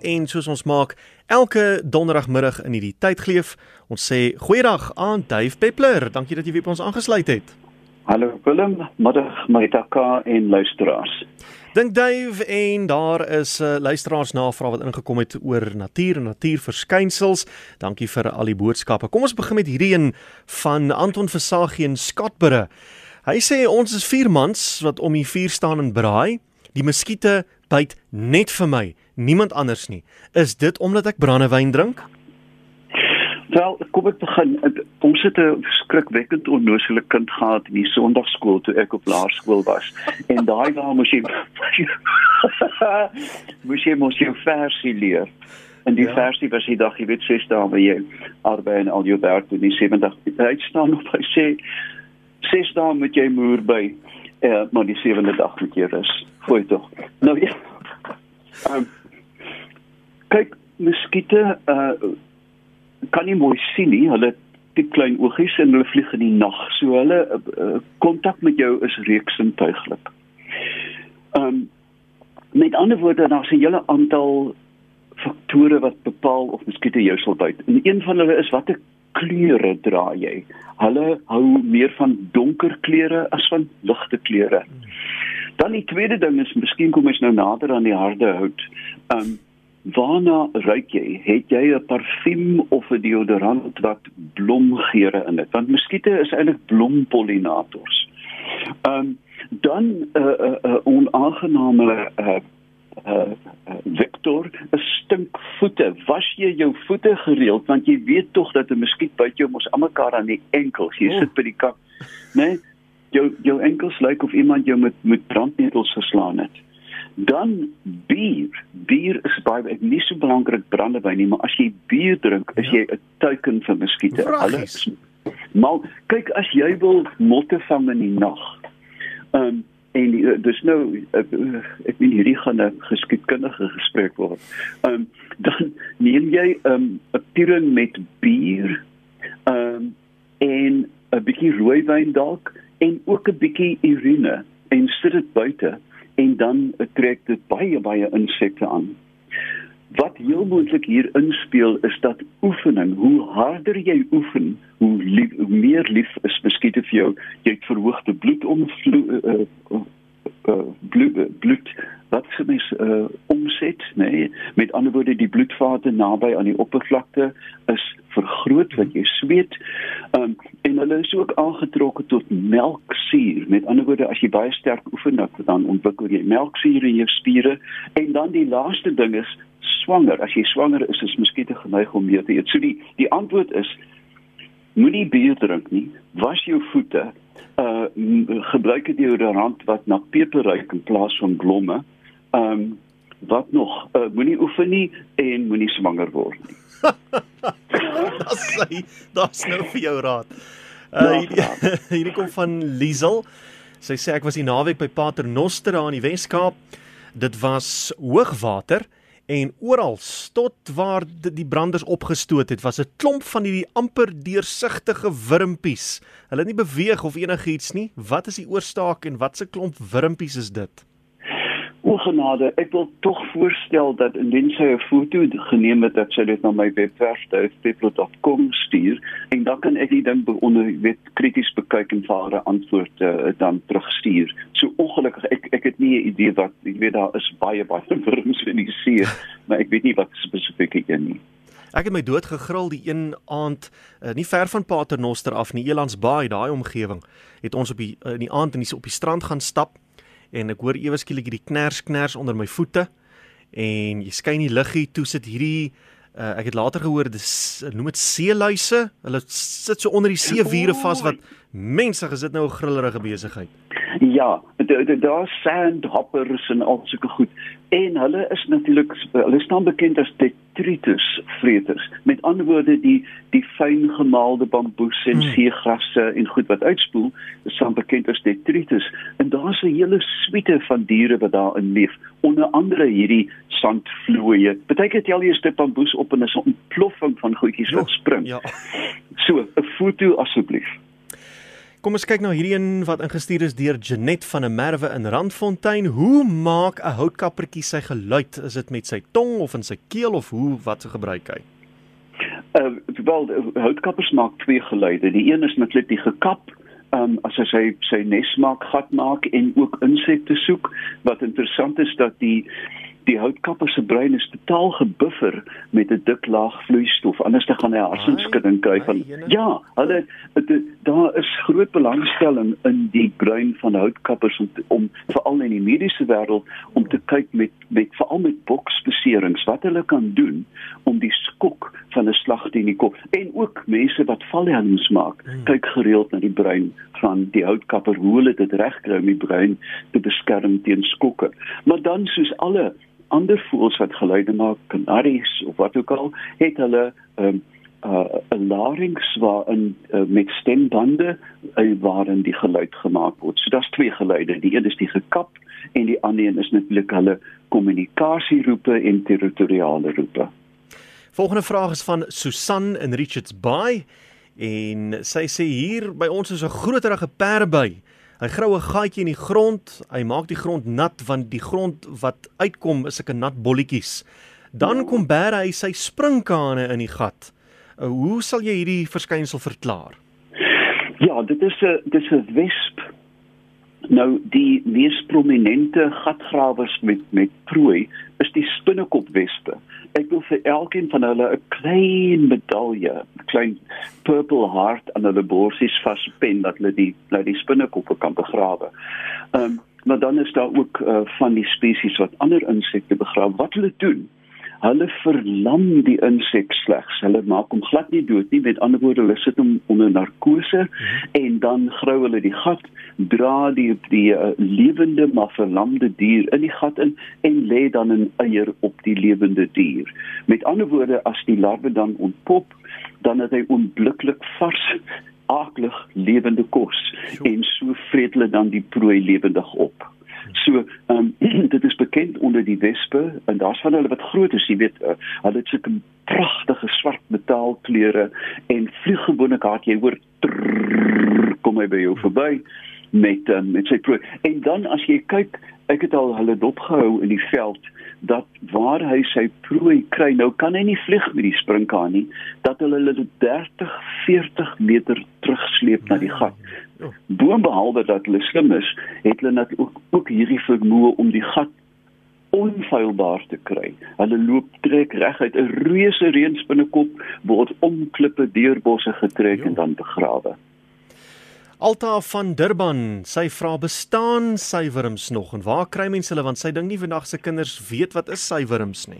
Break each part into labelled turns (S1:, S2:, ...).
S1: en soos ons maak elke donderdagmiddag in hierdie tydgleef. Ons sê goeiedag aan Dave Peppler. Dankie dat jy weer by ons aangesluit het.
S2: Hallo Willem, middag Maritaka en luisteraars.
S1: Dink Dave en daar is 'n uh, luisteraars navraag wat ingekom het oor natuur en natuurverskynsels. Dankie vir al die boodskappe. Kom ons begin met hierdie een van Anton Versagie in Skatbure. Hy sê ons is vier mans wat om die vuur staan en braai. Die muskiete byt net vir my niemand anders nie. Is dit omdat ek brandewyn drink?
S2: Wel, kom ek begin. Ons het 'n skrikwekkend onnoosele kind gehad in die Sondagskool toe ek op laerskool was. En daai waar moes jy moes jy mos jou versie leer. En die ja. versie was die dag, jy weet, ses dae waar jy arbei en al jou werk doen, die 70 uit staan op hy sê ses dae moet jy moer by, eh, maar die sewende dag moet jy rus. Goeie tog. Nou ja. Um, kyk muskiete uh kan nie mooi sien nie hulle die klein oogies en hulle vlieg in die nag so hulle kontak uh, met jou is reeksintuiglik. Ehm um, met ander woorde daar's 'n hele aantal faktore wat bepaal of muskiete jou sal byt. En een van hulle is watter kleure dra jy? Hulle hou meer van donker kleure as van ligte kleure. Dan die tweede ding is miskien kom ons nou nader aan die harde hout. Ehm um, Waarna ruik jy? Het jy 'n parfuum of 'n deodorant wat blomgeure in het? Want muskiete is eintlik blompollinators. Ehm um, dan 'n uh, 'n uh, uh, onaangename uh, uh, uh, vektor, 'n stink voete. Was jy jou voete gereeld want jy weet tog dat 'n muskiet byt jou mos almekaar aan die enkels. Jy oh. sit by die kap, né? Nee? Jou jou enkels lyk of iemand jou met met brandnetels geslaan het dan bier bier is baie nie so belangrik brandewyn nie maar as jy bier drink is ja. jy 'n teiken vir muskiete.
S1: Alles
S2: maar kyk as jy wil motte vang in die nag um, en die, dis nou ek, ek weet hierdie gaan 'n geskiedkundige gesprek word. Um, dan neem jy 'n um, piering met bier um, en 'n bietjie rooiwyn dalk en ook 'n bietjie urine en sit dit buite en dan trek dit baie baie insekte aan. Wat heel moontlik hier inspel is dat oefening, hoe harder jy oefen, hoe, lief, hoe meer lief is muskiete vir jou. Jy het verhoogde bloedomvloed uh, uh, uh, bloed, bloed wat vir mens uh, omset, nê? Nee? Met ander woorde die bloedvate naby aan die oppervlakte is vergroot wat jy sweet. Um, en hulle is ook aangetrokke tot melksuur. Met ander woorde as jy baie sterk oefen dan ontwikkel jy melksuur in jou spiere en dan die laaste ding is swanger. As jy swanger is, is miskien te geneig om meer te eet. So die die antwoord is moenie bier drink nie. Was jou voete uh gebruik 'n deodorant wat na peper ruik in plaas van blomme. Ehm um, wat nog? Uh, moenie oefen nie en moenie swanger word nie.
S1: Dis sy, dis nou vir jou raad. Uh, hierdie, hierdie kom van Liesel. Sy sê ek was die naweek by Pater Noster aan die Wes-Kaap. Dit was hoogwater en oral tot waar die branders opgestoot het was 'n klomp van hierdie amper deursigtige wurmpies. Hulle het nie beweeg of enigiets nie. Wat is die oorsaak en wat se klomp wurmpies is dit?
S2: Ongenade, ek wil tog voorstel dat indien sy 'n foto geneem het dat sy dit na my webwerf stefplot.com stuur en dan kan ek die ding onder weet krities bekyk en vir haar antwoord uh, dan terugstuur. So ongelukkig ek ek het nie 'n idee wat ek weet daar is baie baie wurms in die see, maar ek weet nie wat spesifiek een nie.
S1: Ek het my dood gegril die een aand uh, nie ver van Paternoster af nie, Elandsbaai, daai omgewing. Het ons op die uh, in die aand die op die strand gaan stap en ek hoor ewe skielik hierdie kners kners onder my voete en jy skyn die liggie toe sit hierdie uh, ek het later gehoor dis noem dit seeluise. Hulle sit so onder die seewiere vas wat mense gesit nou 'n grillerige besigheid?
S2: Ja daar's sandhoppers en al sulke goed en hulle is natuurlik hulle staan bekend as detritus vreters met ander woorde die die fyn gemaalde bamboes en hmm. seegrasse en goed wat uitspoel is staan bekend as detritus. En daar's 'n hele suite van diere wat daarin leef. Onder andere hierdie sandvloeie beteken dit al jy stap bamboes op en is 'n ontploffing van goedjies wat ja, spring ja. so 'n foto asseblief
S1: Kom ons kyk nou hierdie een wat ingestuur is deur Janet van 'n Merwe in Randfontein. Hoe maak 'n houtkappertjie sy geluid? Is dit met sy tong of in sy keel of hoe wat se gebruik hy?
S2: Uh wel houtkappers maak twee geluide. Die een is natuurlik die gekap um, as hy sy sy nes maak, gat maak en ook insekte soek. Wat interessant is dat die die houtkapper se brein is totaal gebuffer met 'n dik laag vloeistof anders dan gaan hy hersenskudding kry van ja hulle daar is groot belangstelling in die brein van houtkappers om om veral in die mediese wêreld om te kyk met met veral met boksbeserings wat hulle kan doen om die skok van 'n slag teen die kop. En ook mense wat valhelms maak hmm. kyk gereeld na die brein van die houtkapper hoe hulle dit regkry om die brein te beskerm teen skokke. Maar dan soos alle ander voëls wat geluide maak, kanaries of wat ook al, het hulle 'n um, uh, 'n larynx waarin uh, met stembande uh, waarin die geluid gemaak word. So daar's twee geluide. Die een is die gekap en die ander een is natuurlik hulle kommunikasieroepe en territoriale roepe.
S1: Volgende vraag is van Susan in Richards Bay en sy sê hier by ons is 'n groterige perdeby. Hy grou 'n gaatjie in die grond, hy maak die grond nat want die grond wat uitkom is 'n nat bolletjies. Dan kom bære hy sy springkane in die gat. Uh, hoe sal jy hierdie verskynsel verklaar?
S2: Ja, dit is 'n dis 'n wesp. Nou die mees prominente gatgrawers met met prooi is die spinnekopwespe ek wil vir elkeen van hulle 'n klein medalje, 'n klein purple heart aan hulle borsies vaspen dat hulle die nou die spinnekoppe kan begrawe. Ehm um, maar dan is daar ook uh, van die spesies wat ander insekte begrawe. Wat hulle doen? Hulle verlam die insek slegs. Hulle maak hom glad nie dood nie. Met ander woorde, hulle sit hom onder narkose mhm. en dan grou hulle die gat, dra die die uh, lewende maar verlamde dier in die gat in en lê dan 'n eier op die lewende dier. Met ander woorde, as die larwe dan ontpop, dan het hy onmiddellik vars aaklig lewende kos en so vreet hulle dan die prooi lewendig op. So, ehm um, dit is bekend onder die wespe en daar's van hulle wat groot is, jy weet, uh, hulle het sulke pragtige swart metaalkleure en vlieg gewoonlik hard jy hoor trrr, kom hy by jou verby met um, met sy prooi. En dan as jy kyk, ek het al hulle dopgehou in die veld dat waar hy sy prooi kry, nou kan hy nie vlieg met die springkaan nie, dat hulle hulle 30, 40 meter terugsleep na die gat. Boonbehalwe dat hulle slim is, het hulle net ook, ook hierdie vermoë om die gat onfeilbaar te kry. Hulle loop trek reguit 'n reuse reënspinnekop word om klippe deurbosse getrek jo. en dan begrawe.
S1: Alta van Durban, sy vra bestaan suiwerms nog en waar kry mense hulle want sy dink nie vandag se kinders weet wat is suiwerms nie.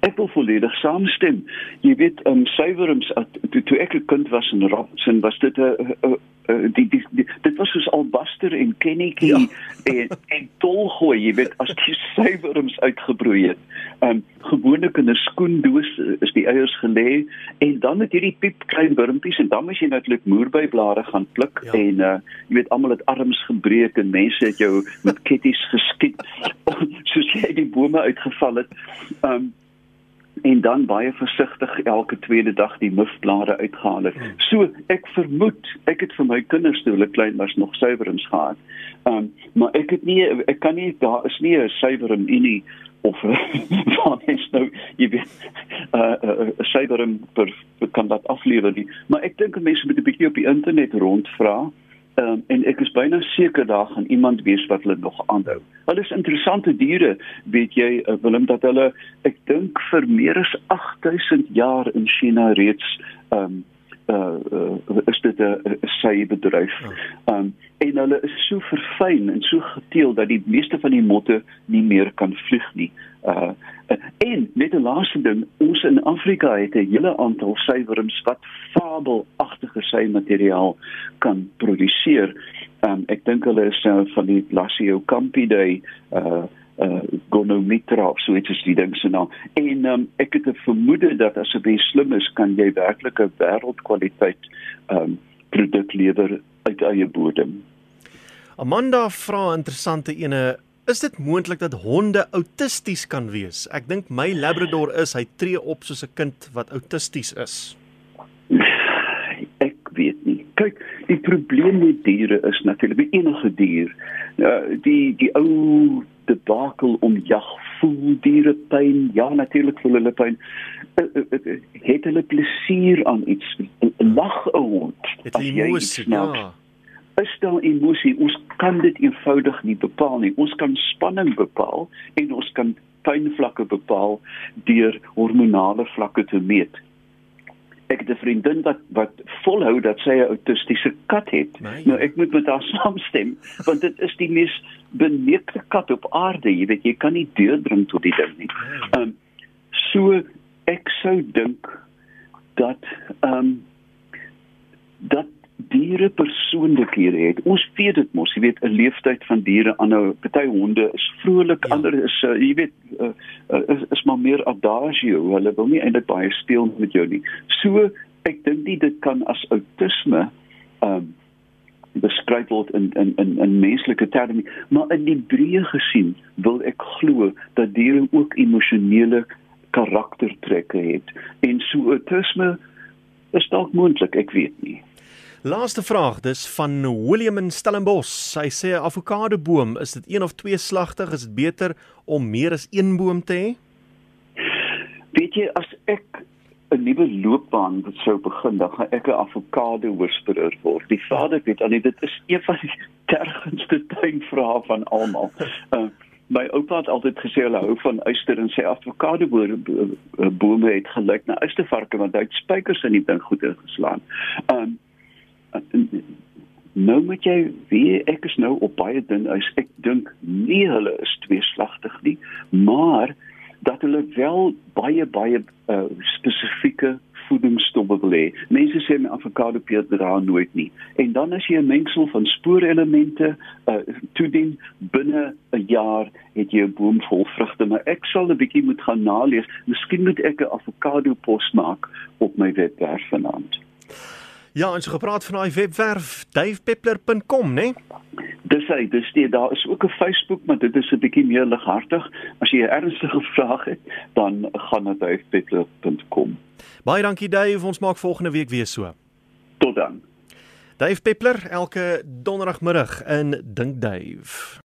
S2: Ek wil volledig saamstem. Jy weet, um, suiwerms toe toe ek 'n kind was in Robinson was dit 'n uh, die, die, die dit was soos albaster en kennetjie ja. en en tolgooi jy weet as die suiwerms uitgebroei het. Um gewoonlik in 'n skoendoos is die eiers gelê en dan het hierdie piep klein wurmpies en dan moet jy natuurlik moerbyblare gaan pluk ja. en uh jy weet almal het arms gebreek en mense het jou met ketties geskiet soos jy die bome uitgeval het. Um en dan baie versigtig elke tweede dag die mufblare uitgehaal het. Hmm. So ek vermoed ek het vir my kinders toe hulle klein was nog suiwerings gehad. Ehm um, maar ek het nie ek kan nie daar is nie 'n suiwerum in nie of van is nou jy weet 'n uh, uh, suiwerum per kan dat aflewer nie. Maar ek dink mense moet 'n bietjie op die internet rondvra. Um, en ek is byna seker daar gaan iemand wees wat hulle nog aanhou. Hulle is interessante diere, weet jy, uh, Willem dat hulle ek dink vir meer as 8000 jaar in China reeds ehm um, uh, uh is dit 'n sy bedryf. Ehm um, en hulle is so verfyn en so geteel dat die meeste van die motte nie meer kan vlieg nie. Uh en net 'n laaste ding, ons in Afrika het 'n hele aantal suiwerms wat fabelagtige sy-materiaal kan produseer. Um, ek dink hulle is uh, van die Lasiocampidae uh uh gonomitra so dit is die ding se naam en um, ek het 'n vermoede dat as jy slim is kan jy werklik 'n wêreldkwaliteit um produk lewer uit eie bodem.
S1: Amanda vra 'n interessante ene Is dit moontlik dat honde autisties kan wees? Ek dink my labrador is, hy tree op soos 'n kind wat autisties is.
S2: Kyk, die probleem met diere is natuurlik enige dier. Uh, die die ou debakel om jag voel diere pyn. Ja, natuurlik voel hulle pyn. Uh, uh, uh, het hulle plesier aan iets? Lag 'n hond.
S1: Het emosie, ja.
S2: Is daar emosie? Ons kan dit eenvoudig nie bepaal nie. Ons kan spanning bepaal en ons kan pynvlakke bepaal deur hormonale vlakke te meet ek het 'n vriendin wat wat volhou dat sy 'n autistiese kat het. Nee. Nou ek moet met haar saamstem want dit is die mees beneekte kat op aarde, jy weet jy kan nie deurdring tot die ding nie. Nee. Ehm um, so ek sou dink dat ehm um, dat diere persoonlikhede het. Ons weet dit mos, jy weet 'n leeftyd van diere aanhou. Party honde is vrolik, ja. ander is uh, jy weet uh, uh, is, is maar meer adagio. Hulle wil nie eintlik baie speel met jou nie. So ek dink nie dit kan as outisme ehm um, beskryf word in in in in menslike terme, maar in die breë gesien wil ek glo dat diere ook emosionele karaktertrekke het. En so outisme is dalk moontlik, ek weet nie.
S1: Laaste vraag, dis van William in Stellenbosch. Hy sê 'n avokado boom, is dit een of twee slagtig? Is dit beter om meer as een boom te hê?
S2: Weet jy, as ek 'n nuwe loopbaan sou begin, dan gaan ek 'n avokado whisperer word. Die vader weet al, dit is een van die tergendste tuinvrae van almal. Uh, my oupa het altyd gesê hulle hou van uister en sê avokado bome het gelyk na uistervarke want hy het spykers in die ding goed ingeslaan. Um nou moet jy wie ek is nou op baie dun ys. Ek dink nie hulle is tweeslagtig nie, maar dat hulle wel baie baie uh, spesifieke voedingsstowwe wil hê. Mense sê my avokado peet daar nooit nie. En dan as jy 'n mengsel van spoorelemente uh, toedien binne 'n jaar het jy 'n boom vol vrugte, maar ek sal 'n bietjie moet gaan nalees. Miskien moet ek 'n avokado pos maak op my webwerf vanaand.
S1: Ja, ons het gepraat van daai webwerf davepeppler.com, né? Nee?
S2: Dis hy, dis die daar is ook 'n Facebook, maar dit is 'n bietjie meer lighartig. As jy 'n ernstige vraag het, dan gaan na davepeppler.com.
S1: Baie dankie Dave, ons maak volgende week weer so.
S2: Tot dan.
S1: Dave Peppler elke donderdagmiddag in Dink Dave.